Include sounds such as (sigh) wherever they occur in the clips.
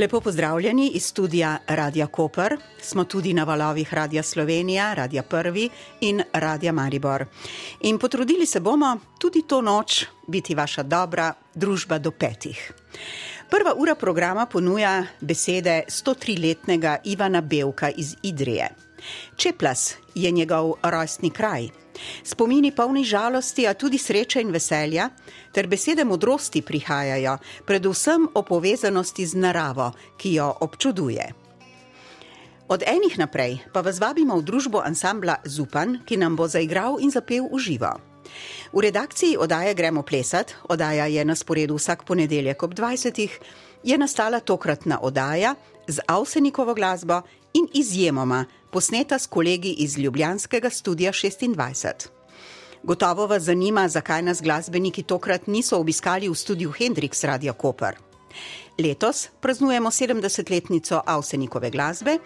Lepo pozdravljeni iz studia Radia Koper. Smo tudi na valovih Radia Slovenija, Radia Prvi in Radia Maribor. In potrudili se bomo tudi to noč biti vaša dobra družba do petih. Prva ura programa ponuja besede 103-letnega Ivana Belka iz Idrije. Čeplas je njegov rojstni kraj. Spomini polni žalosti, a tudi sreče in veselja, ter besede modrosti prihajajo, predvsem o povezanosti z naravo, ki jo občuduje. Od enih naprej pa vas vabimo v družbo ansambla Zupan, ki nam bo zaigral in zapel v živo. V redakciji oddaje Gremo plesat, oddaja je na sporedu vsak ponedeljek ob 20. je nastala tokratna oddaja z Avsenikovo glasbo in izjemoma posneta s kolegi iz Ljubljanskega studia 26. Gotovo vas zanima, zakaj nas glasbeniki tokrat niso obiskali v studiu Hendrix Radio Koper. Letos praznujemo 70-letnico Avsenikove glasbe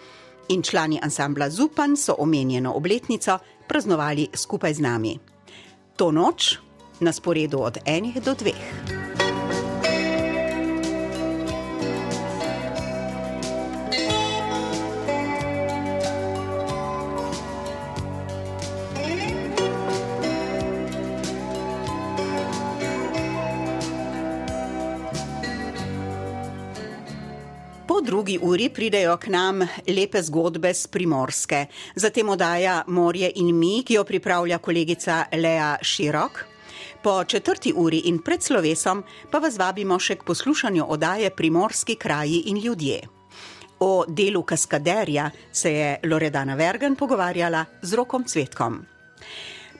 in člani ansambla Zupan so omenjeno obletnico praznovali skupaj z nami. To noč na sporedu od enih do dveh. Drugi uri pridejo k nam lepe zgodbe z primorske. Zatem odaja Morje in mi, ki jo pripravlja kolegica Lea Širok. Po četrti uri in pred slovesom pa vas vabimo še k poslušanju odaje Primorski kraji in ljudje. O delu kaskaderja se je Loredana Vergen pogovarjala z rokom cvetkom.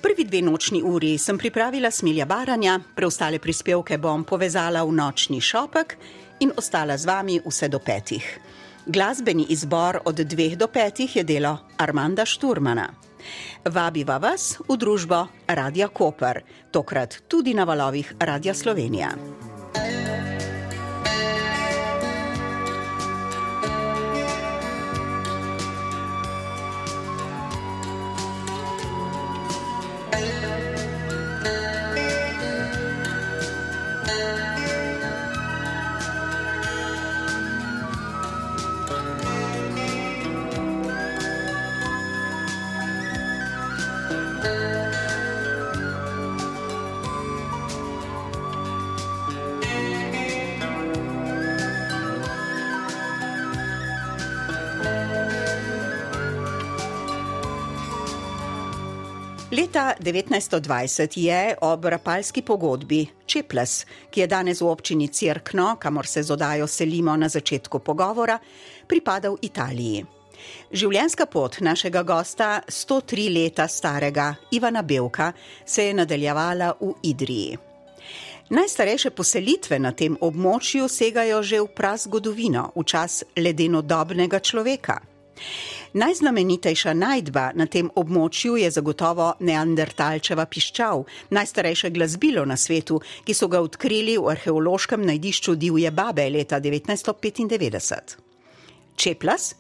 Prvi dve nočni uri sem pripravila smilja baranja, preostale prispevke bom povezala v nočni šopek in ostala z vami vse do petih. Glasbeni izbor od dveh do petih je delo Armanda Šturmana. Vabiva vas v družbo Radia Koper, tokrat tudi na valovih Radia Slovenija. 1920 je ob rapalski pogodbi Čeples, ki je danes v občini Cirkno, kamor se z odajo selimo na začetku pogovora, pripadal Italiji. Življenjska pot našega gosta, 103 leta starega Ivana Belka, se je nadaljevala v Idriji. Najstarejše poselitve na tem območju segajo že v prazgodovino, v čas ledenodobnega človeka. Najznamenitejša najdba na tem območju je zagotovo Neandertalčeva piščal, najstarejše glasbilo na svetu, ki so ga odkrili v arheološkem najdišču Divje babe leta 1995. Čeplas?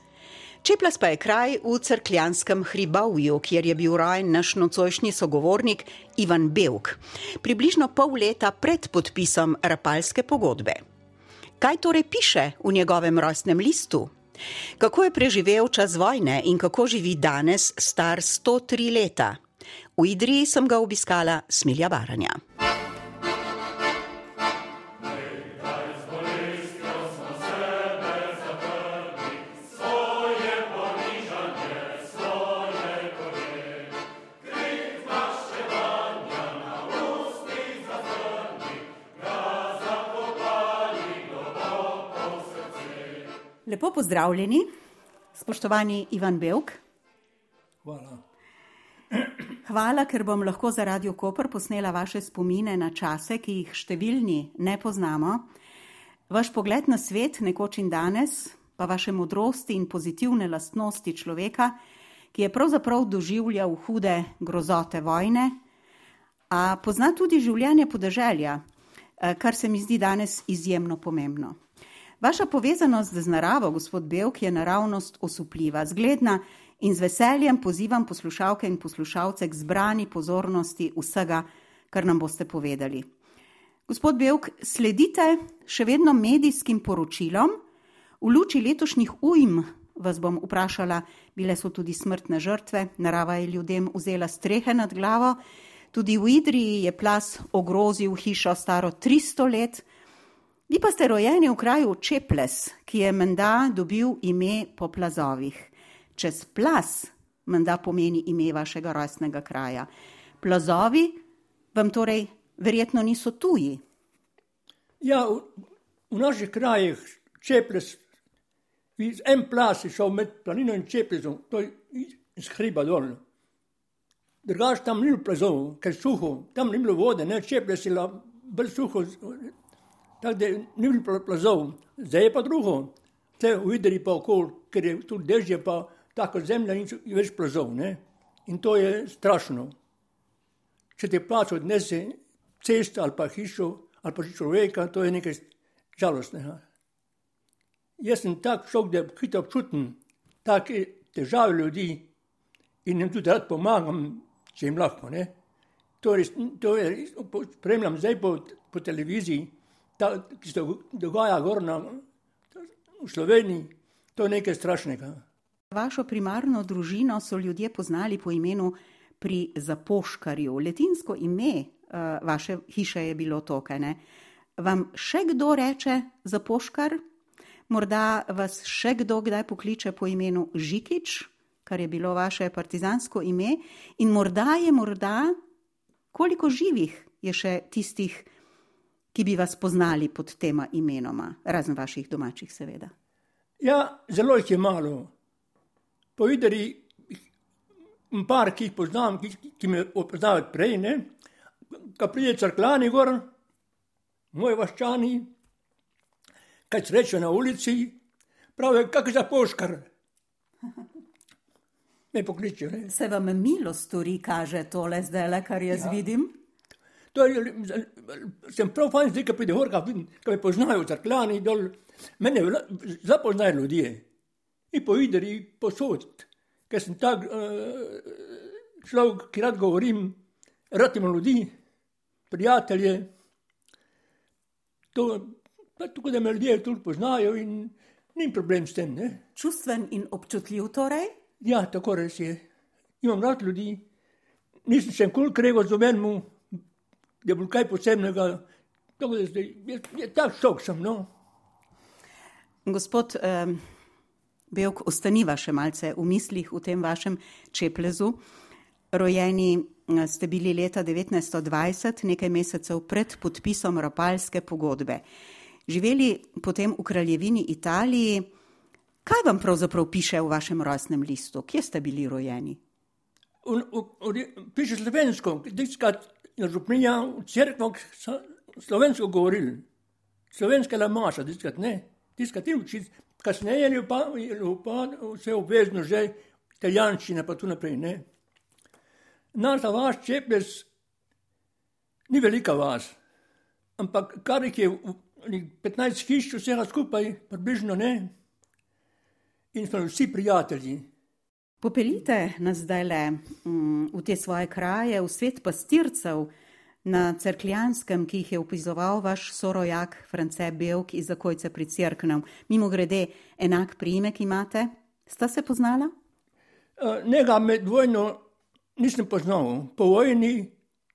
Čeplas pa je kraj v crkljanskem hribovju, kjer je bil rojen naš nocojšnji sogovornik Ivan Belk, približno pol leta pred podpisom rapalske pogodbe. Kaj torej piše v njegovem rojstnem listu? Kako je preživel čas vojne in kako živi danes, star 103 leta? V Idriji sem ga obiskala smilja baranja. Lepo pozdravljeni, spoštovani Ivan Belk. Hvala. Hvala, ker bom lahko za Radio Koper posnela vaše spomine na čase, ki jih številni ne poznamo. Vaš pogled na svet, nekoč in danes, pa vaše modrosti in pozitivne lastnosti človeka, ki je pravzaprav doživljal hude grozote vojne, a pozna tudi življenje podeželja, eh, kar se mi zdi danes izjemno pomembno. Vaša povezanost z naravo, gospod Belk, je naravnost osupljiva, zgledna in z veseljem pozivam poslušalke in poslušalce k zbrani pozornosti vsega, kar nam boste povedali. Gospod Belk, sledite še vedno medijskim poročilom V luči letošnjih ujm vas bom vprašala, bile so tudi smrtne žrtve, narava je ljudem vzela strehe nad glavo, tudi v Idriji je plas ogrozil hišo staro 300 let. Vi pa ste rojeni v kraju Čeples, ki je menda dobil ime po plazovih. Čez plas menda pomeni ime vašega rojstnega kraja. Plazovi vam torej verjetno niso tuji. Ja, v, v naših krajih Čeples Iz en plas je šel med planino in čepizom, to je iz hriba dol. Drugač tam ni bilo plazov, ker je suho, tam ni bilo vode, ne čeple si la, bolj suho, tako da ni bilo plazov. Zdaj je pa drugo, te uvideli pa okol, ker je tu dežje pa tako zemlja in več plazov, ne. In to je strašno. Če te plač odnese cesto ali pa hišo ali pa človeka, to je nekaj žalostnega. Jaz sem tak šok, da hitro občutim take težave ljudi in jim tudi rad pomagam, če jim lahko. Ne. To je, to je, spremljam zdaj po, po televiziji, ta, ki se dogaja gor na, v Sloveniji, to je nekaj strašnega. Vašo primarno družino so ljudje poznali po imenu pri Zapoškarju. Letinsko ime uh, vaše hiše je bilo to, kaj ne? Vam še kdo reče Zapoškar? Morda vas še kdo kdaj pokliče po imenu Žikič, kar je bilo vaše partizansko ime, in morda je morda, koliko živih je še tistih, ki bi vas poznali pod tema imenoma, razen vaših domačih, seveda. Ja, zelo jih je malo. Povedali, par, ki jih poznam, ki, ki me opoznavajo prej, ne, ko pride crklani gor, moji vaščani, kaj srečo na ulici, pravi, kak za poškar. (laughs) Me pokliče. Ne? Se vam milo stori, kaže tole zdaj, kar jaz ja. vidim? To je, sem prav fajn, zdaj, ko pride horka, ko me poznajo v crklani dol, mene zapoznajo ljudje. In po ideri posod, ker sem tak uh, človek, ki rad govorim, rad imam ljudi, prijatelje. To tako da me ljudje tudi poznajo in ni problem s tem. Ne? Čustven in občutljiv torej? Ja, tako res je. Imam rad ljudi, nisem še nikoli kregal z omenmu, da je bilo kaj posebnega. Tako da zdaj, je, je ta šok sem, no. Gospod eh, Belk, ostaniva še malce v mislih v tem vašem čeplezu. Rojeni eh, ste bili leta 1920, nekaj mesecev pred podpisom Rapalske pogodbe živeli potem v kraljevini Italiji. Kaj vam pravzaprav piše v vašem rojstnem listu? Kje ste bili rojeni? Un, un, un, piše slovensko, diskrat na župnija v cerkvo slovensko govorili. Slovenska la maša, diskrat ne. Diskrat in učiti. Kasneje je pa, pa vse obvezno že italijanščina pa tu naprej, ne. Naša vaš čeples ni velika vas, ampak kar jih je 15 hiš, vsega skupaj, približno ne. In smo vsi prijatelji. Popeljite nas zdaj le mm, v te svoje kraje, v svet pastircev na Cerkljanskem, ki jih je upizoval vaš sorojak France Belk iz Zakojce pri Cerknem. Mimo grede, enak priimek imate? Sta se poznala? Nega med vojno nisem poznal. Po vojni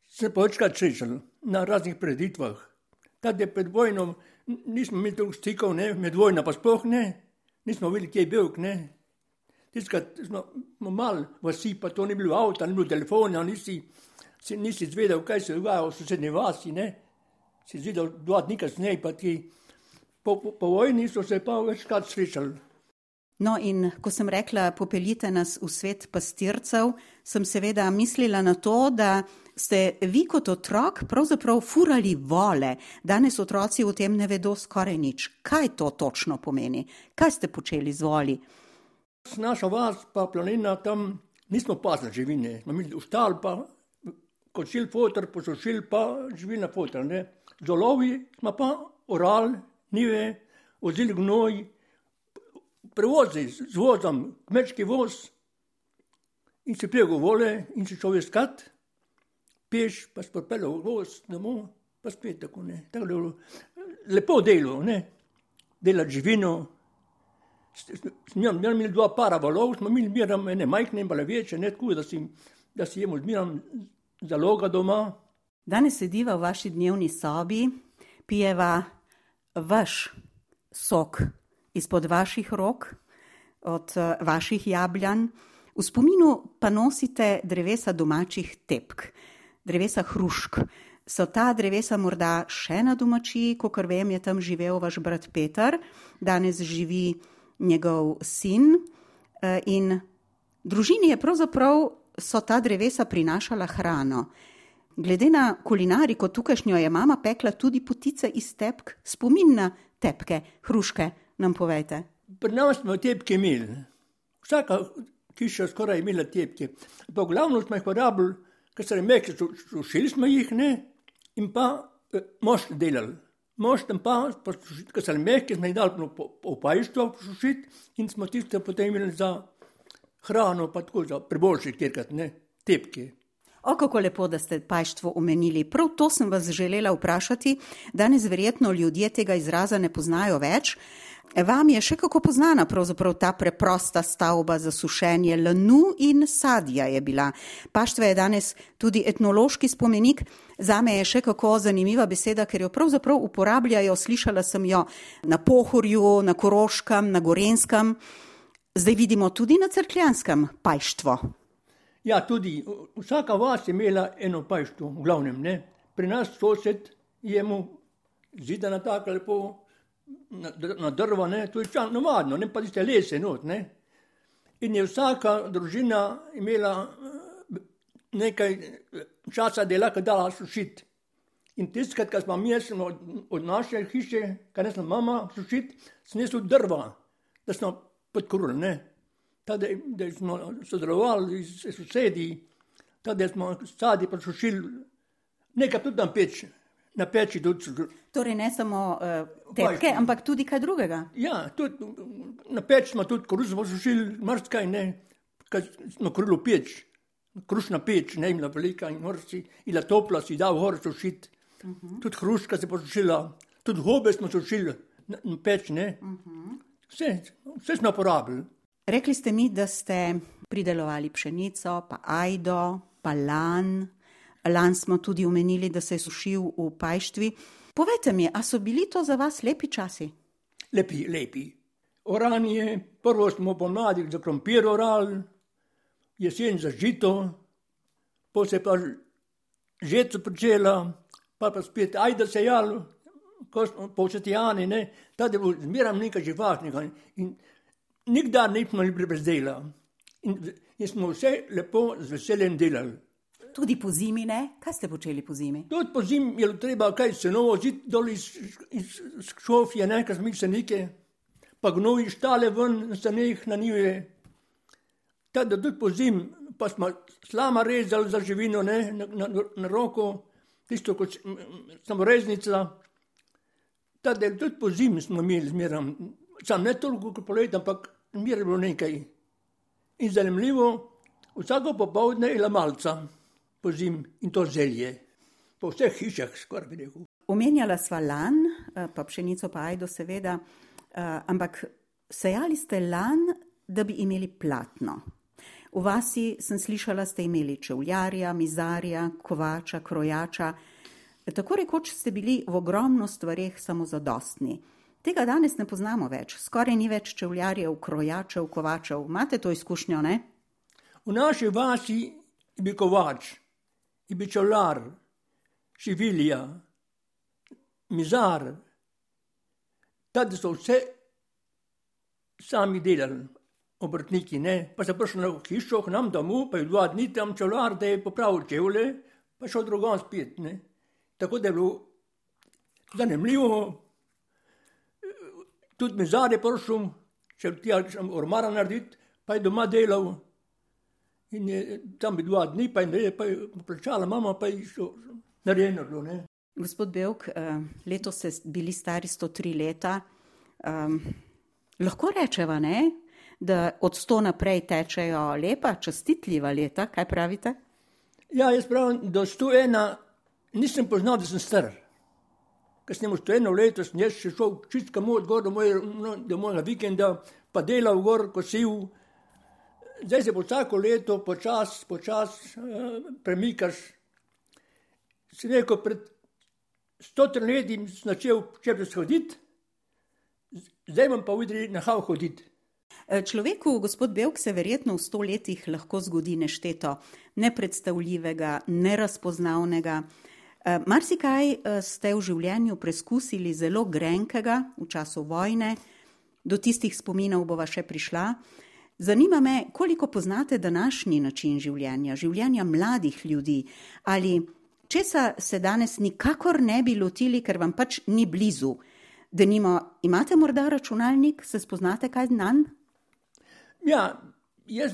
sem pa večkrat srečal na raznih preditvah. Tad je pred vojno, nismo imeli toliko stikov, ne? med vojno pa sploh ne, nismo videli, kje je bil. Tiskrat smo, smo mal vasi, pa to ni bilo avto, ni bilo telefona, nisi, si, nisi zvedel, kaj se dogaja v sosednji vasi, ne? si zvedel dva dni kasneje, pa ti po, po, po vojni so se pa večkrat srečali. No, in ko sem rekla, popeljite nas v svet pastircev, sem seveda mislila na to, da ste vi kot otrok pravzaprav furali vole. Danes otroci o tem ne vedo skoraj nič. Kaj to točno pomeni? Kaj ste počeli z voli? Naša vas, pa planina tam, nismo pasli živine. Smo imeli ustal, pa kočil fotor, posušil pa živina fotor. Ne? Zolovi smo pa oral, nive, ozili gnoj, prevozi z vozom, kmečki voz in se prijego vole in se človek skat peš, pa spopelo v voz domov, pa spet tako ne. Tako lepo delo, ne. Dela živino, smo imeli dva para valov, smo imeli miram ene majhne in bale večje, ne tako, da si, da si jemo zmiram zaloga doma. Danes sediva v vaši dnevni sobi, pijeva vaš sok izpod vaših rok, od eh, vaših jabljan. V spominu pa nosite drevesa domačih tepk, drevesa hrušk. So ta drevesa morda še na domačiji, kot vem, je tam živel vaš brat Peter, danes živi njegov sin eh, in družini je pravzaprav so ta drevesa prinašala hrano. Glede na kulinariko tukajšnjo je mama pekla tudi potice iz tepk, spomin na tepke, hruške, nam povejte. Pri nas smo tepke imeli. Vsaka hiša skoraj imela tepke. Pa glavno smo jih porabili, ker so remekli, sušili smo jih, ne, in pa eh, mož delali. Mož tam pa, ker so remekli, smo jih dali po, po pajštvo sušiti in smo tiste potem imeli za hrano, pa tako za priboljšek tjerkat, ne, tepke. O, kako lepo, da ste pajštvo omenili. Prav to sem vas želela vprašati. Danes verjetno ljudje tega izraza ne poznajo več. Vam je še kako poznana pravzaprav ta preprosta stavba za sušenje lanu in sadja je bila. Paštva je danes tudi etnološki spomenik. Zame je še kako zanimiva beseda, ker jo pravzaprav uporabljajo, slišala sem jo na Pohorju, na Koroškem, na Gorenskem. Zdaj vidimo tudi na crkljanskem pajštvo. Ja, tudi vsaka vas je imela eno pajštvo, v glavnem ne. Pri nas sosed je mu zidana tako lepo na, na drva, ne, to je čas navadno, ne pa tiste lese not, ne. In je vsaka družina imela eh, nekaj eh, časa dela, ki dala sušiti. In tiskrat, ko smo mi smo od, od naše hiše, kar ne smo mama sušiti, snesli drva, da smo podkurili, Tada, da smo sodelovali s sosedi, tada smo sadi posušili, nekaj tudi tam peč, na peči tudi. Torej, ne samo uh, tepke, ampak tudi kaj drugega. Ja, tudi, na peč smo tudi koruzo posušili, marsikaj ne, kaj smo krilo peč, krušna peč, ne imela velika in morsi, in la topla si dal hor sušiti. Uh mhm. -huh. Tudi hruška se posušila, tudi hobe smo sušili peč, ne. Uh mhm. -huh. vse, vse smo porabili. Rekli ste mi, da ste pridelovali pšenico, pa ajdo, pa lan. Lan smo tudi omenili, da se je sušil v Pajštvi. Povejte mi, a so bili to za vas lepi časi? Lepi, lepi. Oranje, prvo smo pomladi za krompir orali, jesen za žito, pa se pa žeto počela, pa pa spet ajda se jalo, ko smo početijani, ne, tada je bilo zmeram nekaj živahnega in nikdar nismo bili brez dela. In, in smo vse lepo z veseljem delali. Tudi po zimi, ne? Kaj ste počeli po zimi? Tudi po zimi je treba kaj se novo zid dol iz, iz, iz šofije, ne, kaj smo se neke, pa gnoji štale ven, se njih na njive. Tako da tudi po zimi, pa smo slama rezali za živino, ne, na, na, na roko, tisto kot samoreznica. Tako da tudi po zimi smo imeli zmeram, sam ne toliko kot poleti, ampak mir je bilo nekaj. In zanimivo, vsako popovdne je la malca po zim in to zelje, po vseh hišah skoraj bi rekel. Omenjala sva lan, eh, pa pšenico pa ajdo seveda, eh, ampak sejali ste lan, da bi imeli platno. V vasi sem slišala, ste imeli čevljarja, mizarja, kovača, krojača. Tako rekoč ste bili v ogromno stvarih samozadostni. Tega danes ne poznamo več, skoraj ni več čevljarjev, krojačev, kovačev. Imate to izkušnjo, ne? V naši vasi je bil kovač, je bil čevlar, šivilija, mizar. Tady so vse sami delali, obrtniki, ne? pa so prišli na hišo, k nam domu, pa je dva dni tam čevlar, da je popravil čevlje, pa šel drugam spet. Ne? Tako da je bilo zanimivo. Tudi mizar je prišel, če ti je ormara narediti, pa je doma delal. In je tam bil dva dni, pa je plačala, mama pa je šlo narejeno. Bilo, Gospod Belk, eh, letos ste bili stari 103 leta. Um, lahko rečeva, ne, da od 100 naprej tečejo lepa, čestitljiva leta, kaj pravite? Ja, jaz pravim, da 101 nisem poznal, da sem star. Ker sem imel 101 leto, sem jaz še šel čistka mod gor do, moje, no, do mojega vikenda, pa delal gor, kosil. Zdaj se po vsako leto počasi, počasi uh, premikaš. Si rekel, pred stotim leti sem začel čepres hoditi, zdaj imam pa vidri nahal hoditi. E, človeku, gospod Belk, se verjetno v sto letih lahko zgodi nešteto nepredstavljivega, nerazpoznavnega. E, marsikaj e, ste v življenju preskusili zelo grenkega v času vojne, do tistih spominov bova še prišla. Zanima me, koliko poznate današnji način življenja, življenja mladih ljudi, ali česa se danes nikakor ne bi lotili, ker vam pač ni blizu. Da nimo, imate morda računalnik, se spoznate kaj na njega? Ja, jaz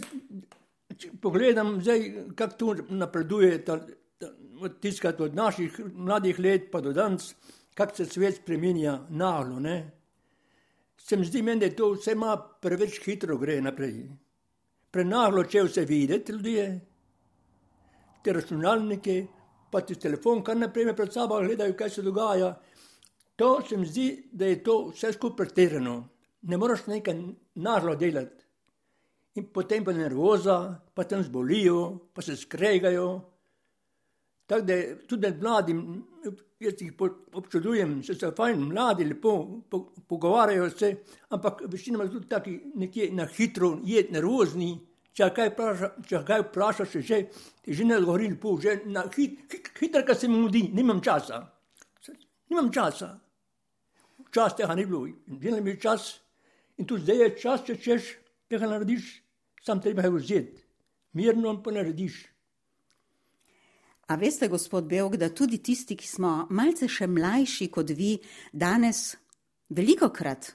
pogledam zdaj, kako tu napreduje ta, tiskati od naših mladih let pa do danes, kako se svet spreminja naglo, ne? se mi zdi, meni, da to vse ima preveč hitro gre naprej. Prenaglo, če vse videti ljudje, te računalnike, pa ti telefon, kar naprej pred sabo gledajo, kaj se dogaja. To se mi zdi, da je to vse skupaj pretirano. Ne moreš nekaj naglo delati. In potem pa nervoza, pa tam zbolijo, pa se skregajo. Tako da tudi med mladim, jaz jih občudujem, se so fajn, mladi, lepo pogovarjajo se, ampak večina ima tudi taki nekje na hitro, je nervozni, če kaj vpraša, vprašaš, že, že ne odgovori lepo, že na hit, hit, hitro, kar se mi mudi, nimam časa. Nimam časa. Čas tega ni bilo, vedno mi je čas in tu zdaj je čas, če češ tega narediš, sam treba je vzeti, mirno pa narediš. A veste, gospod Belg, da tudi tisti, ki smo malce še mlajši kot vi, danes veliko krat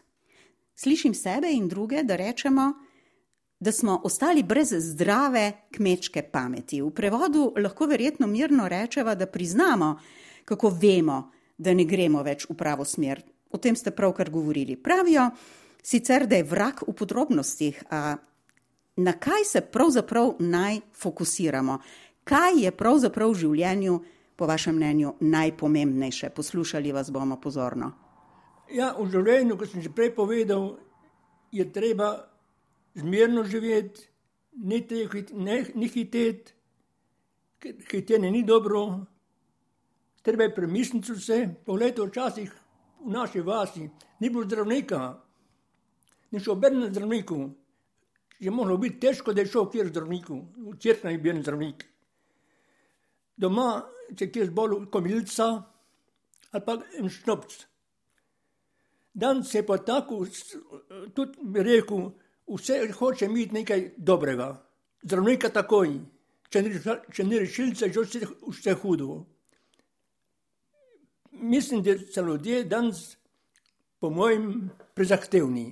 slišim sebe in druge, da rečemo, da smo ostali brez zdrave kmečke pameti. V prevodu lahko verjetno mirno rečemo, da priznamo, kako vemo, da ne gremo več v pravo smer. O tem ste pravkar govorili. Pravijo sicer, da je vrak v podrobnostih, a na kaj se pravzaprav naj fokusiramo? Kaj je pravzaprav v življenju, po vašem mnenju, najpomembnejše? Poslušali vas bomo pozorno. Ja, v življenju, kot sem že prej povedal, je treba zmerno živeti, ne, ne, ne hiteti, hitenje ni dobro, treba je premisliti vse. Poglejte, včasih v naši vasi ni bilo zdravnika, ni šel obrnjen zdravniku. Je mohlo biti težko, da je šel kjer zdravniku, v crkvi je bil zdravnik doma, če kje zbolel komilca ali pa en šnopc. Dan se pa tako, tudi bi rekel, vse hoče imeti nekaj dobrega. Zdravnika takoj, če ni, rešilce, že vse, vse hudo. Mislim, da so ljudje danes, po mojem, prezahtevni.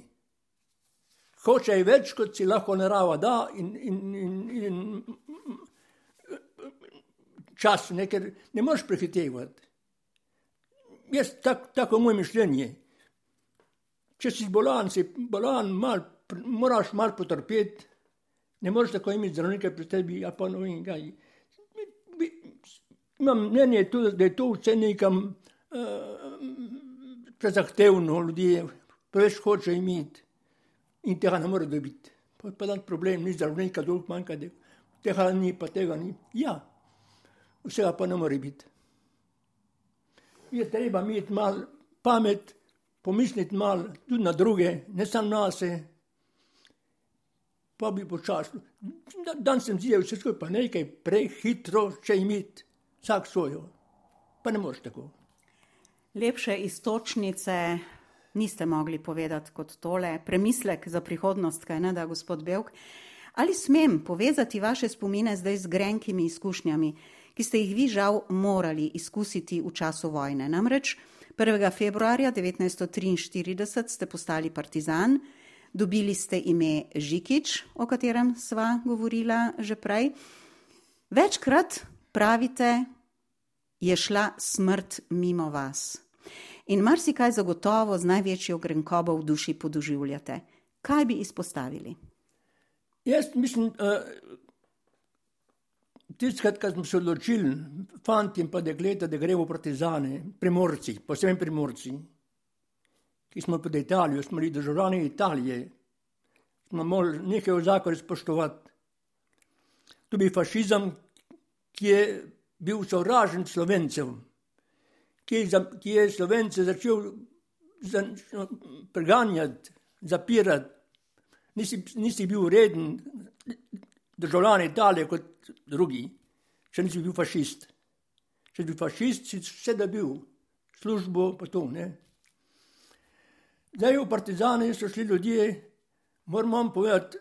Hočejo več, kot si lahko narava da in, in, in, in čas, ne, ker ne moreš prehitevati. Jaz tak, tako moj mišljenje. Če si bolan, si bolan, mal, moraš mal potrpeti, ne moreš tako imeti zdravnika pri tebi, a pa no in kaj. Imam mnenje tudi, da je to vse nekam uh, prezahtevno, ljudje preveč hoče imeti in tega ne more dobiti. Pa, pa dan problem, ni zdravnika, dolg manjka, tega ni, pa tega ni. Ja, vsega pa ne more biti. Je treba imeti malo pamet, pomisliti malo tudi na druge, ne samo na sebe, pa bi počasno. Dan sem zidal vse skupaj, pa nekaj prehitro, če imeti vsak svojo, pa ne moreš tako. Lepše istočnice niste mogli povedati kot tole, premislek za prihodnost, kaj ne da, gospod Belk. Ali smem povezati vaše spomine zdaj z grenkimi izkušnjami? Ki ste jih vi žal morali izkusiti v času vojne. Namreč 1. februarja 1943 ste postali partizan, dobili ste ime Žikič, o katerem sva govorila že prej. Večkrat pravite, je šla smrt mimo vas. In marsikaj zagotovo z največjo grenkobo v duši podoživljate. Kaj bi izpostavili? Jaz mislim, Tiskrat, ko smo se odločili, fanti in pa dekleta, da gremo partizane, primorci, posebej primorci, ki smo pod Italijo, smo bili državljani Italije, smo morali nekaj v zakonu spoštovati. Tudi fašizem, ki je bil sovražen slovencev, ki je, ki je slovence začel za, preganjati, zapirati, nisi, nisi bil reden državljan Italije kot drugi, še nisi bil fašist. Če si bil fašist, si vse da bil, službo pa to. Ne? Zdaj v Partizani so šli ljudje, moram vam povedati,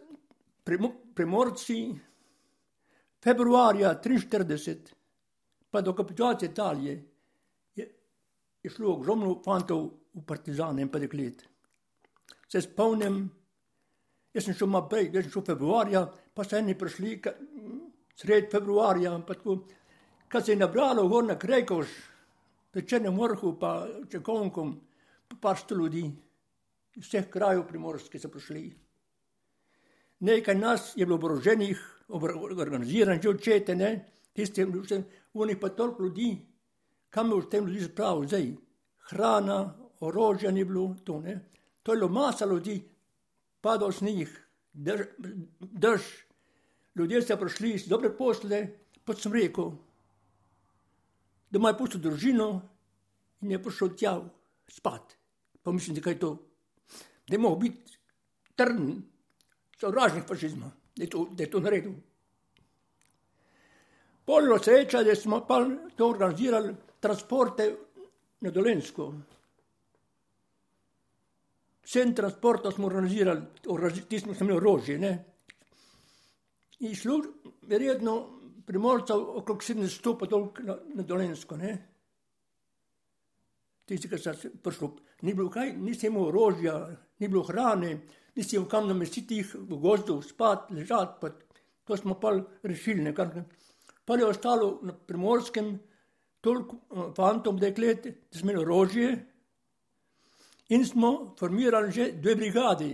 premorci, februarja 1943, pa do kapitulacije Italije, je, je šlo ogromno fantov v Partizane in pa deklet. Se spomnim, jaz sem šel malo prej, jaz sem šel februarja, pa so eni prišli sred februarja, pa tako, kad se je nabralo gor na Krejkoš, v Črnem vrhu, pa Čekonkom, pa par sto ljudi iz vseh krajev primorskih so prišli. Nekaj nas je bilo oboroženih, organiziranih, že očete, ne, tisti, oni pa toliko ljudi, kam je v tem ljudi spravil zdaj, hrana, orožja ni bilo, to ne. To je bilo masa ljudi, padal snih, drž, drž. Ljudje so prišli iz dobre posle, pa sem rekel, doma je pustil družino in je prišel tja spat. Pa mislim, da je to, da je mogel biti trn, sovražnik fašizma, da je to, da je to naredil. Polno sreča, da smo pa to organizirali, transporte na Dolensko. Vsem transportom smo organizirali, ti smo imeli orožje. Ne? In šlo, verjetno, primorcev okrog 700 pa toliko na, na Dolensko. Ne? Tisti, ki so prišli, ni bilo kaj, nisi imel orožja, ni bilo hrane, nisi imel kam namestiti jih v gozdu, spat, ležati, pa to smo pa rešili. Nekaj. Pa je ostalo na primorskem toliko eh, fantom deklet, da smo imeli orožje, in smo formirali že dve brigadi.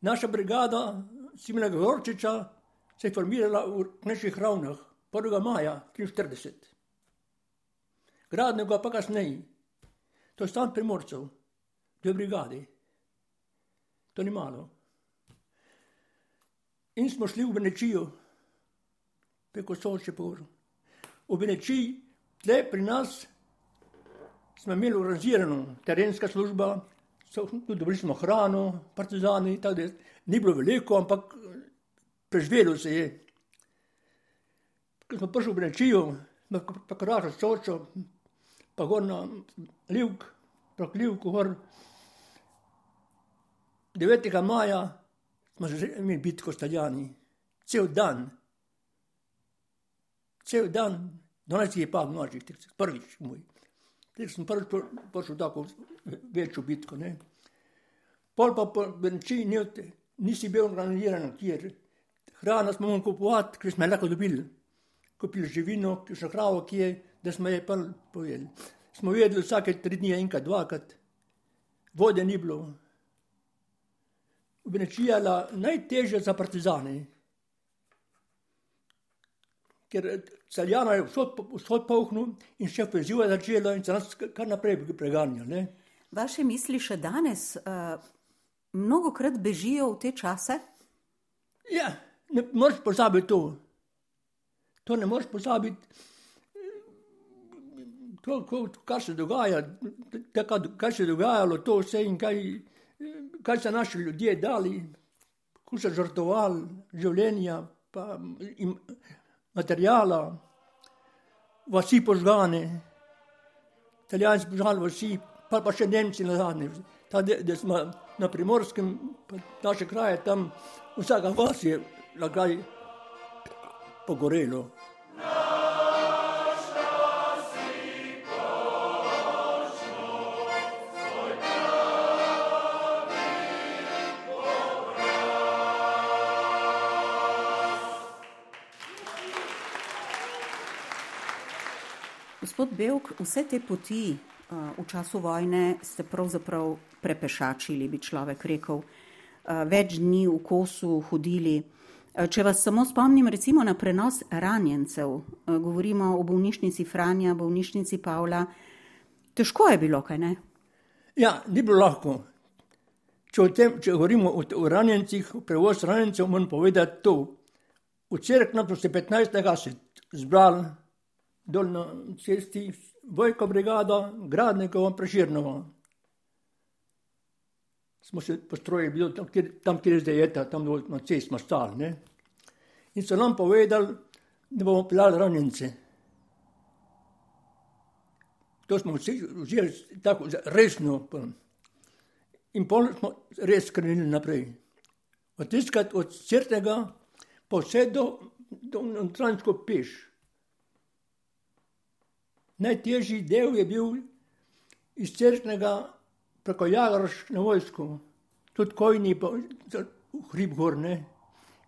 Naša brigada Simona Gorčiča se je formirala v naših ravnah 1. maja 1943. Gradnega pa kasneje. To je stan primorcev, dve brigadi. To ni malo. In smo šli v Venečijo, preko Soče po Uru. V Venečiji, tle pri nas, smo imeli organizirano terenska služba, tudi dobili smo hrano, partizani, tako da ni bilo veliko, ampak preživelo se je. Ko smo prišli v Brečijo, pa krašo sočo, pa gor na Livk, prok Livku gor. 9. maja smo že imeli bitko s Taljani, cel dan. Cel dan, 12 je pa v noči, prvič moj. Ker sem prvič prišel tako večjo bitko. Ne. Pol pa po benči nisi bil organiziran, kjer hrana smo mogli kupovati, ker smo lahko dobili. Kupili živino, ki so hravo, ki je, da smo je pa pojedli. Smo jedli vsake tri dni, enkrat, dvakrat, vode ni bilo. V Benečiji je najtežje za partizane ker Celjana je vsod pohnil in še ofenziva začela in se nas kar naprej preganja. Vaše misli še danes uh, mnogo krat bežijo v te čase? Ja, ne moreš pozabiti to. To ne moreš pozabiti. To, to, kar se dogaja, tako, kar se je dogajalo, to vse in kaj, kaj so naši ljudje dali, kako so žrtovali življenja, pa in, materijala, vasi požgane, italijanski požgane vasi, pa, pa še Nemci na zadnji. Da smo na primorskem, naše kraje tam, vsaka vas je lagaj pogorelo. Gospod Belk, vse te poti v času vojne ste pravzaprav prepešačili, bi človek rekel. Več dni v kosu hodili. Če vas samo spomnim recimo na prenos ranjencev, govorimo o bolnišnici Franja, bolnišnici Pavla, težko je bilo, kaj ne? Ja, ni bilo lahko. Če, tem, če govorimo o, o ranjencih, o prevoz ranjencev, moram povedati to. V Cerknu so se 15. se zbrali dol na cesti, Vojko brigada, Gradnikova, Preširnova. Smo se postrojili tam, kjer, tam, kjer zdaj je ta, tam dol na cesti smo stali. In so nam povedali, da bomo pelali ranjence. To smo vsi vzeli tako resno. In pol smo res krenili naprej. Od tiskati od crtega pa vse do, do notranjsko peš. Najtežji del je bil iz crtnega preko Jagroš na vojsko. Tudi kojni pa v hrib gor, ne.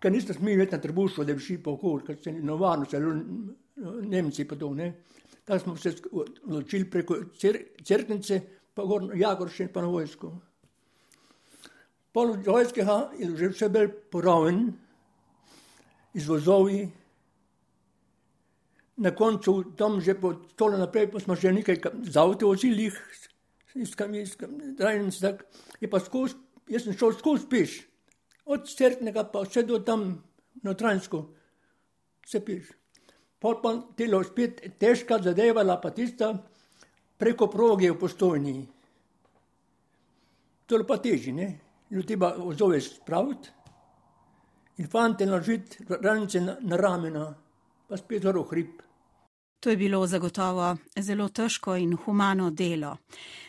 Ker niste smeli več na trebušu, da bi šli po okolju, ker se novarno, se Nemci pa to, ne. Tako smo se odločili preko crknice, pa gor Jagroš in pa na vojsko. Pol vojskega je že vse bolj poraven, iz vozovi. Na koncu tam že po stole naprej, pa smo že nekaj z avto vozili, iz Kamijska, tak, je pa skozi, jaz sem šel skozi peš, od Cerknega pa vse do tam notranjsko, se peš. Pol pa telo spet težka zadevala, pa tista preko proge v postojni. To je pa teži, ne? Ljudi pa vzove spraviti in fante naložiti ranice na, na ramena, pa spet zelo hrib. To je bilo zagotovo zelo težko in humano delo.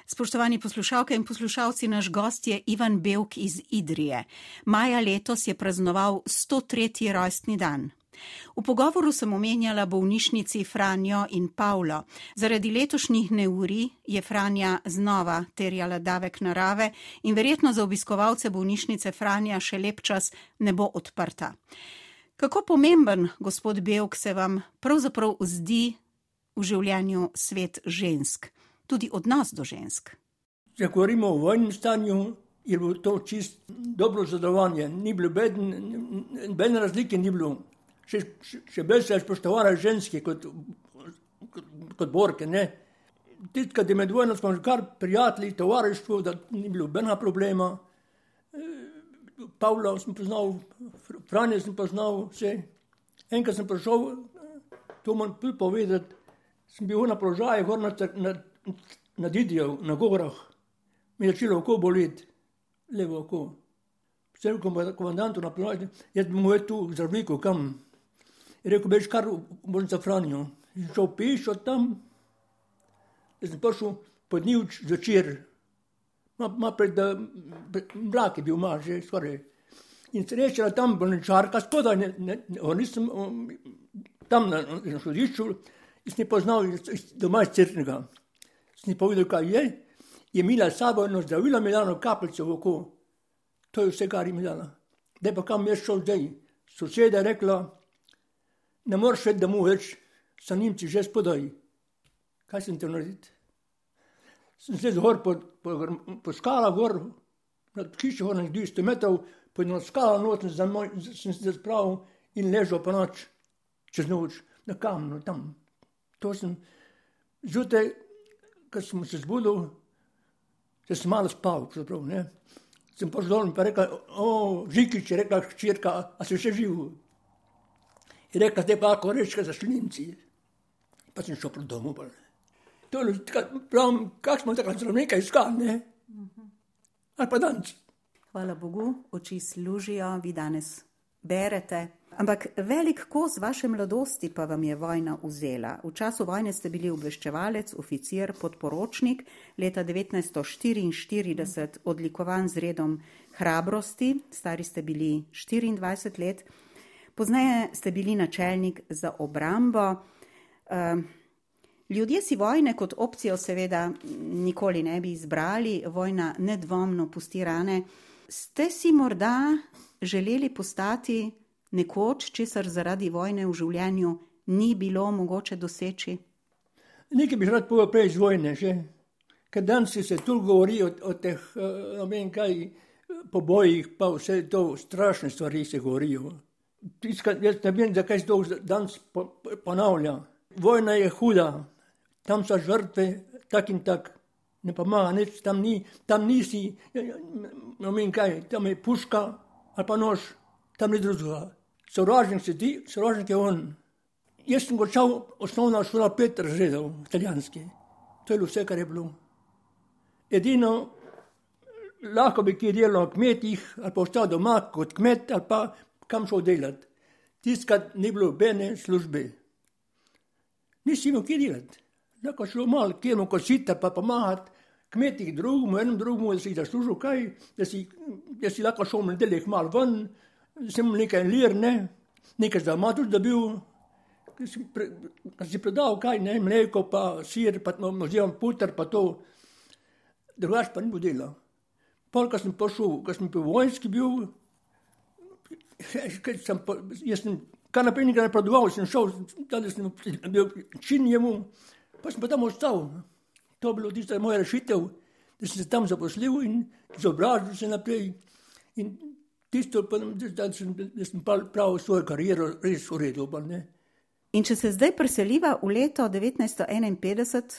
Spoštovani poslušalke in poslušalci, naš gost je Ivan Belk iz Idrije. Maja letos je praznoval 103. rojstni dan. V pogovoru sem omenjala bolnišnici Franjo in Pavlo. Zaradi letošnjih neuri je Franja znova terjala davek narave in verjetno za obiskovalce bolnišnice Franja še lep čas ne bo odprta. Kako pomemben, gospod Belk, se vam pravzaprav zdi v življenju svet žensk, tudi odnos do žensk? Če govorimo o vojnem stanju, je bilo to čist dobro zadovoljanje. Ni bilo bedne razlike, ni bilo še, še bolj se je spoštovali ženske kot, kot, kot borke. Tisti, ki med vojno smo že kar prijatelji, tovarištvo, da ni bilo bena problema. Pavla sem poznal, Franje sem poznal, vse. Enkrat sem prišel, to moram tudi povedati, sem bil na položaju gor na, na, na Didijo, na gorah. Mi je začelo oko boleti, levo oko. Vsem komandantu na položaju, jaz bi mu je tu zdravniku kam. Je rekel, veš, kar bom za Franjo. Šel piš od tam, jaz sem prišel pod njivč začer. Ma, ma pred, mlak je bil ma, že skoraj. In srečala tam bolničarka, spodaj, ne, ne, ne, nisem tam na, na sodišču, jaz ne poznal doma iz Crnega. Sem ji povedal, kaj je, je imela sabo eno zdravilo, mi dano kapljico v oko. To je vse, kar je imela. Da pa kam je šel zdaj. Soseda je rekla, ne moreš več domov več, so Nemci že spodaj. Kaj sem te naredil? Sem se zgor po, po, po skala gor, nad hišo gor na 200 metrov, po eno skalo not sem se spravil in ležal po noč, čez noč, na kamnu tam. To sem, zjutraj, ko sem se zbudil, se sem malo spal, pravzaprav, ne. Sem dol in pa rekel, o, Žikič je rekla hčerka, a si še živ? Je rekla, da je pa lahko reči, da so šlinci. Pa sem šel proti domu. To je pravim, kak smo takrat zelo nekaj iskali, ne? Ali pa danes. Hvala Bogu, oči služijo, vi danes berete. Ampak velik kos vaše mladosti pa vam je vojna vzela. V času vojne ste bili obveščevalec, oficir, podporočnik, leta 1944 odlikovan z redom hrabrosti, stari ste bili 24 let. Pozneje ste bili načelnik za obrambo. Ehm, ljudje si vojne kot opcijo seveda nikoli ne bi izbrali, vojna nedvomno pusti rane. Ste si morda želeli postati nekoč, česar zaradi vojne v življenju ni bilo mogoče doseči? Nekaj bi rad povedal prej iz vojne, že. ker danes se tu govori o, o teh, eh, ne vem kaj, pobojih, pa vse to strašne stvari se govorijo. Tiska, jaz ne vem, zakaj se to danes ponavlja. Vojna je huda, tam so žrtve, tak in tak. ne pomaga nič, tam, ni, tam nisi, no vem kaj, tam je puška ali pa nož, tam ni drugega. Sovražnik si ti, sovražnik je on. Jaz sem končal osnovno šolo pet razredov, italijanski. To je bilo vse, kar je bilo. Edino, lahko bi kje delal na kmetih, ali pa ostal doma kot kmet, ali pa kam šel delati. Tiskrat ni bilo bene službe. Nisi imel kje delati. Lahko šel malo, kje mu kositi, pa pomagati kmetih drugemu, enem drugemu, da si zaslužil kaj, da si, da si lahko šel na delih malo ven, sem nekaj lir, ne, nekaj za matur dobil, ki si, pre, si predal kaj, ne, mleko, pa sir, pa oziroma puter, pa to, drugač pa ni bilo dela. Pol, ko sem pošel, ko sem bil vojnski bil, sem jaz sem kar naprej nekaj napredoval, sem šel, da sem bil čin njemu, pa sem pa tam ostal. To je bilo tista moja rešitev, da sem se tam zaposlil in izobražil se naprej. In tisto, da sem, da sem prav svojo kariero res uredil. In če se zdaj preseliva v leto 1951,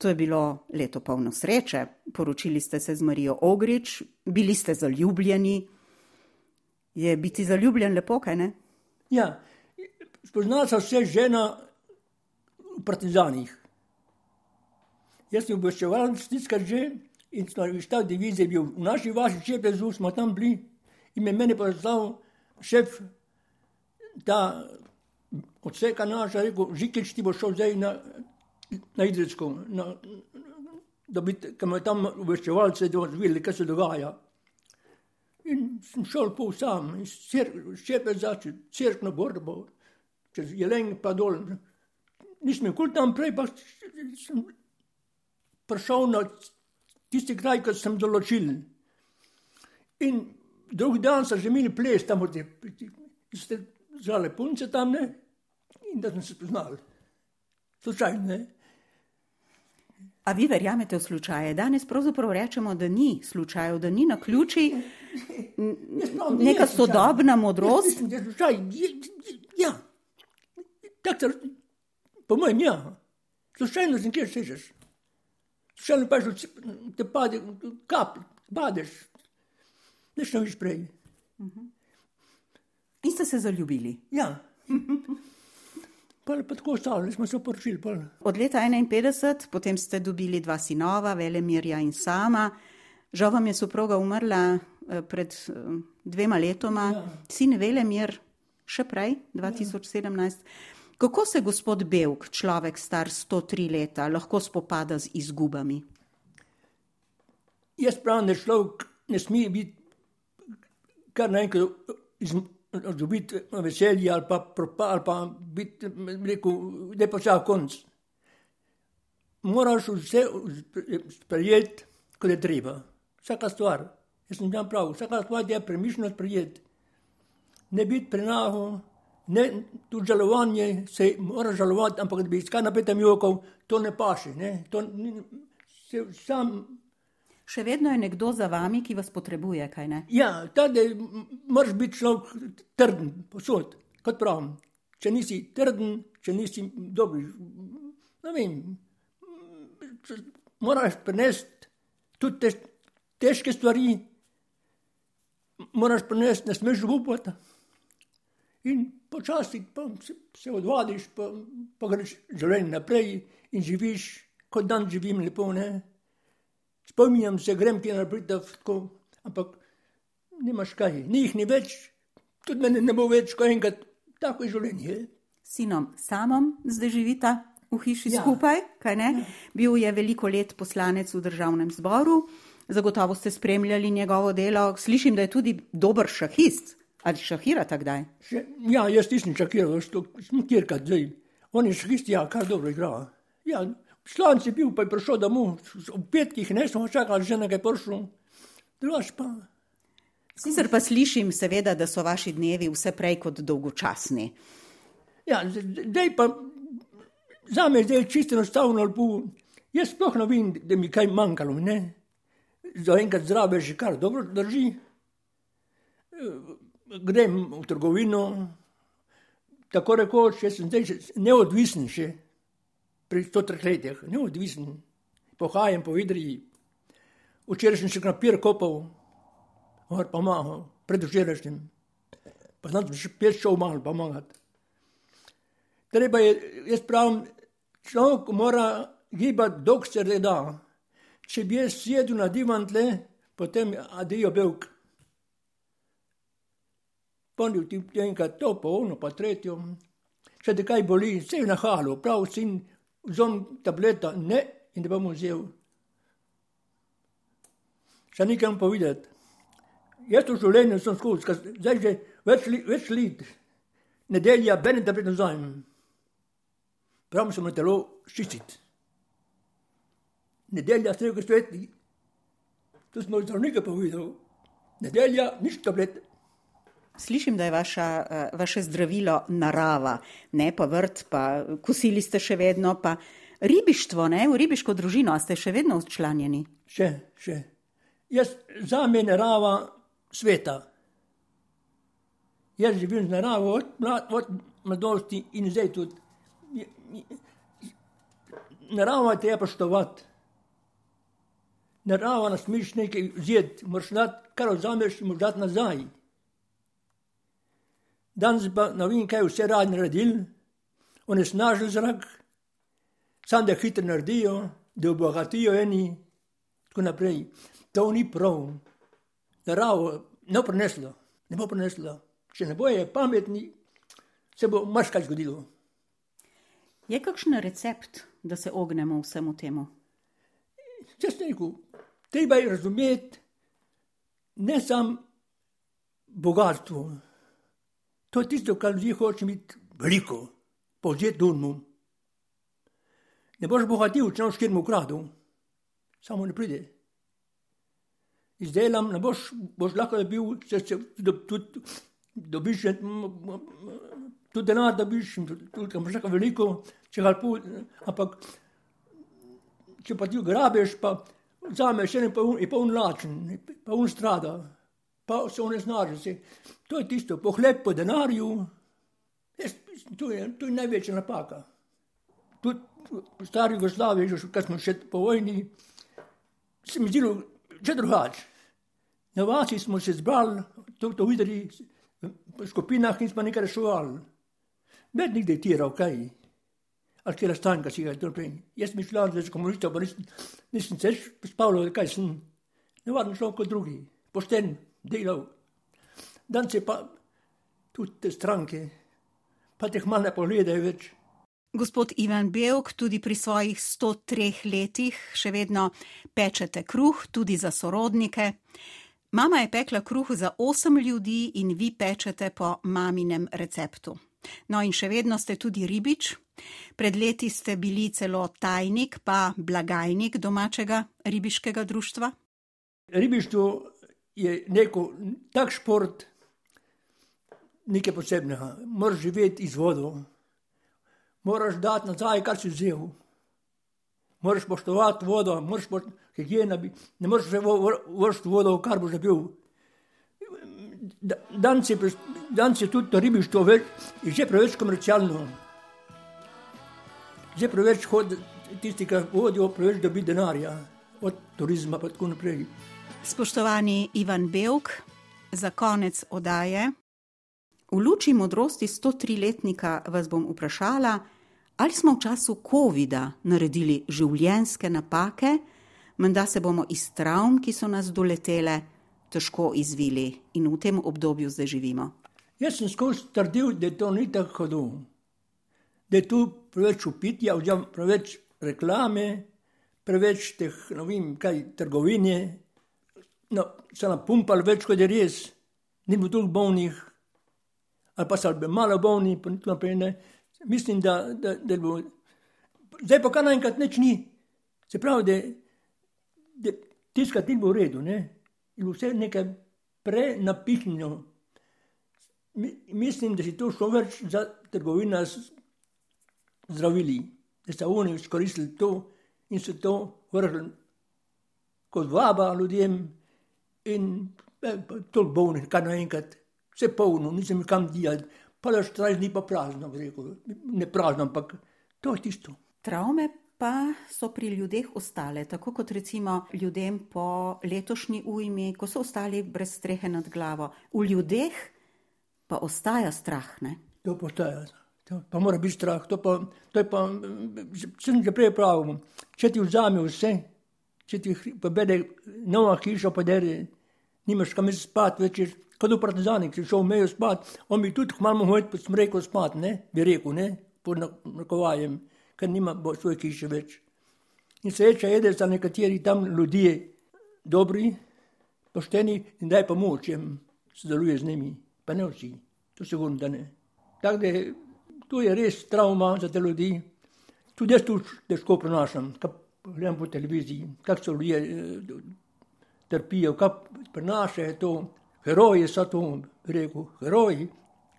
to je bilo leto polno sreče, poročili ste se z Marijo Ogrič, bili ste zaljubljeni. Je biti zaljubljen lepo, kaj ne? Ja, spoznal sem se žena v partizanih. Jaz sem obveščeval, stiskal že in smo v štab divizije bil v naši vaši čepezu, smo tam bili in me meni poslal šef ta odseka naša, rekel, Žikič ti bo šel zdaj na, na Idrijsko, na, da bi, me tam obveščevalce videli, kaj se dogaja. In sem šel pol sam, iz šepe začel, crkno borbo, čez jelen pa dol. Nisem kul tam prej, pa sem prišel na tisti kraj, ki sem določil. In drugi dan so že imeli ples tam, da ste žale punce tam, ne? in da sem se spoznal. Slučajno, ne? A vi verjamete v slučaje? Danes pravzaprav rečemo, da ni slučajev, da ni na ključi neka sodobna modrost. Slučaj. Ja, tako, po mojem, ja. Slučajno sem kjer sežeš. Še ne paš, te pade, kap, padeš, nič ne viš prej. In ste se zaljubili? Ja. Pa tako ostalo, smo se poročili. Od leta 51, potem ste dobili dva sinova, Velemirja in Sama. Žal vam je soproga umrla eh, pred eh, dvema letoma, ja. sin Velemir še prej, 2017. Ja. Kako se gospod Belk, človek star 103 leta, lahko spopada z izgubami? Jaz pravim, da človek ne sme biti kar naenkrat izgubiti veselje ali pa propad, ali pa biti, rekel, da je počal konc. Moraš vse sprejeti, kot je treba. Vsaka stvar. Jaz sem tam prav, vsaka stvar je premišljeno sprejeti. Ne biti prenaho, ne, tu žalovanje se mora žalovati, ampak da bi iskal na petem jokov, to ne paše. Ne, to, se, sam, Še vedno je nekdo za vami, ki vas potrebuje, kaj ne? Ja, tada moraš biti človek trden, posod, kot pravim. Če nisi trden, če nisi dober, ne vem, moraš prenesti tudi te, težke stvari, moraš prenesti, ne smeš upati. In počasi pa se, se odvadiš, pa, pa greš življenje naprej in živiš, kot dan živim lepo. Ne? Spominjam se, grem ti naprej, da tako, ampak nimaš kaj, ni jih ni več, tudi meni ne bo več, ko enkrat tako je življenje. Sinom samom zdaj živita v hiši ja. skupaj, kaj ne? Ja. Bil je veliko let poslanec v državnem zboru, zagotovo ste spremljali njegovo delo, slišim, da je tudi dober šahist. Ali šahirate kdaj? Še, ja, jaz nisem šahiral, sem kjerkrat zdaj. On je šahist, ja, kar dobro igra. Ja, slanc je bil, pa je prišel domov, v petkih ne smo čakali, že nekaj prišlo. Drugač pa. Sicer pa slišim, seveda, da so vaši dnevi vse prej kot dolgočasni. Ja, zdaj pa, za me je čisto enostavno, jaz sploh ne vem, da mi kaj manjkalo, ne. Za enkrat zdrave že kar dobro drži grem v trgovino, tako rekoč, jaz sem zdaj neodvisen še pri 103 letih, neodvisen. pohajam po Idriji. Včeraj sem še napir kopal, or pomagal, predvčerajšnjim. Pa znam še pet šel malo pomagati. Treba je, jaz pravim, človek mora gibati, dok se le da. Če bi jaz sedel na divan tle, potem adijo belk. Ponil ti enkrat to, pa ono, pa tretjo. Če te kaj boli, se je na halu, prav sin, vzom tableta, ne, in ne bom vzel. Še nekaj povedati. Jaz v življenju sem skozi, zdaj že več, več let, nedelja, benem da pridem zajem. Prav sem na telo ščititi. Nedelja, strega sveti, to smo zdravnika povedal. Nedelja, nič tablet. Slišim, da je vaša, eh, vaše zdravilo narava, ne pa vrt, pa kosili ste še vedno, pa ribištvo, ne, v ribiško družino, a ste še vedno včlanjeni? Še, še. Jaz za me narava sveta. Jaz živim z naravo od, od mladosti in zdaj tudi. Narava te je poštovati. Narava nas miš nekaj vzeti, moraš dati, kar vzameš, moraš dati nazaj. Danes pa ne vem, kaj vse radi naredili, oni snažili zrak, sam da hitro naredijo, da obogatijo eni, tako naprej. To ni prav. Naravo ne bo preneslo, ne bo preneslo. Če ne boje pametni, se bo marsikaj zgodilo. Je kakšen recept, da se ognemo vsemu temu? Če ste rekel, treba je razumeti ne samo bogatstvo. To je tisto, kar ljudje hoče imeti veliko, povzeti dunmu. Ne boš bogatil, če noč kjer mu kradu, samo ne pride. Izdelam, ne boš, boš lahko bil, če se dobiš, tudi denar dobiš, tudi imaš lahko veliko, če ga pol, ampak če pa ti grabeš, pa vzameš še en pa un, pa un lačen, pa un strada, pa se on ne znaže se. To je tisto, pohleb po denarju, jaz, to, je, to je največja napaka. Tudi v stari Jugoslaviji, že kad smo še po vojni, se mi zdelo že drugače. Na vasi smo se zbrali, to, to videli, v skupinah in smo nekaj reševali. Med nikdaj tiral, kaj. Ali kjer stanka si ga prej. Jaz mi šla za komunista, pa nisem, nisem se spavljal, kaj sem. Navadno šel kot drugi, pošten, delal. Dan se pa tudi te stranke, pa teh malo ne pogledajo več. Gospod Ivan Belk, tudi pri svojih 103 letih še vedno pečete kruh, tudi za sorodnike. Mama je pekla kruh za osem ljudi in vi pečete po maminem receptu. No in še vedno ste tudi ribič. Pred leti ste bili celo tajnik, pa blagajnik domačega ribiškega društva. Ribištvo je neko tak šport, nekaj posebnega. Moraš živeti iz vodo, moraš dati nazaj, kar si vzel. Moraš poštovati vodo, moraš poštovati higiena, ne moreš vršiti vodo, kar boš bil. Danes je, tudi to ribištvo več, že preveč komercialno. Že preveč hodi tisti, ki vodijo, preveč dobi denarja od turizma in tako naprej. Spoštovani Ivan Belk, za konec odaje. V luči modrosti 103-letnika vas bom vprašala, ali smo v času COVID-a naredili življenjske napake, menda se bomo iz travm, ki so nas doletele, težko izvili in v tem obdobju zdaj živimo. Jaz sem skozi trdil, da to ni tako hudo, da je tu preveč upitja, oziroma preveč reklame, preveč teh, ne vem, kaj trgovine. No, se nam pumpali več, kot je res, ni bilo toliko bolnih, ali pa so bili malo bolni, pa nič naprej ne. Mislim, da, da, da bo. Zdaj pa kar naenkrat nič ni. Se pravi, da tiskati ni bilo v redu, ne? in vse nekaj prenapihnjeno. Mislim, da si to šlo več za trgovino z zdravili, da so oni izkoristili to in so to vrgli kot vaba ljudem, in eh, to bolni, kar naenkrat, vse polno, nisem kam dijati, pa da štrajz ni pa prazno, rekel, ne prazno, ampak to je tisto. Travme pa so pri ljudeh ostale, tako kot recimo ljudem po letošnji ujmi, ko so ostali brez strehe nad glavo. V ljudeh pa ostaja strah. Ne? To postaja. To pa mora biti strah. To, pa, to je pa, sem že prej pravil, če ti vzame vse, če ti pobede nova hiša, pa da nimaš kam spati, več kot v partizanih, ki šel v mejo spati, on bi tudi malo mohel po smreku spati, ne, bi rekel, ne, pod nakovajem, ker nima svoje hiše več. In sreča je, da so nekateri tam ljudje dobri, pošteni in daj pomoč, jim sodeluje z njimi, pa ne vsi, to se govorim, da ne. Tako da to je res travma za te ljudi, tudi jaz to težko prenašam, kaj gledam po televiziji, kako so ljudje trpijo, kako prenašajo to, heroji so to, rekel, heroji,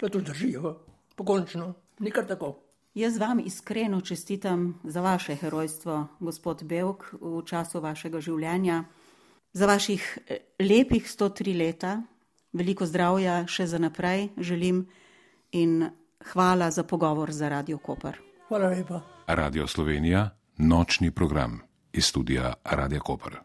da to držijo, pokončno, nikar tako. Jaz vam iskreno čestitam za vaše herojstvo, gospod Belk, v času vašega življenja, za vaših lepih 103 leta, veliko zdravja še za naprej želim in hvala za pogovor za Radio Koper. Hvala lepa. Radio Slovenija, nočni program iz studia Radio Koper.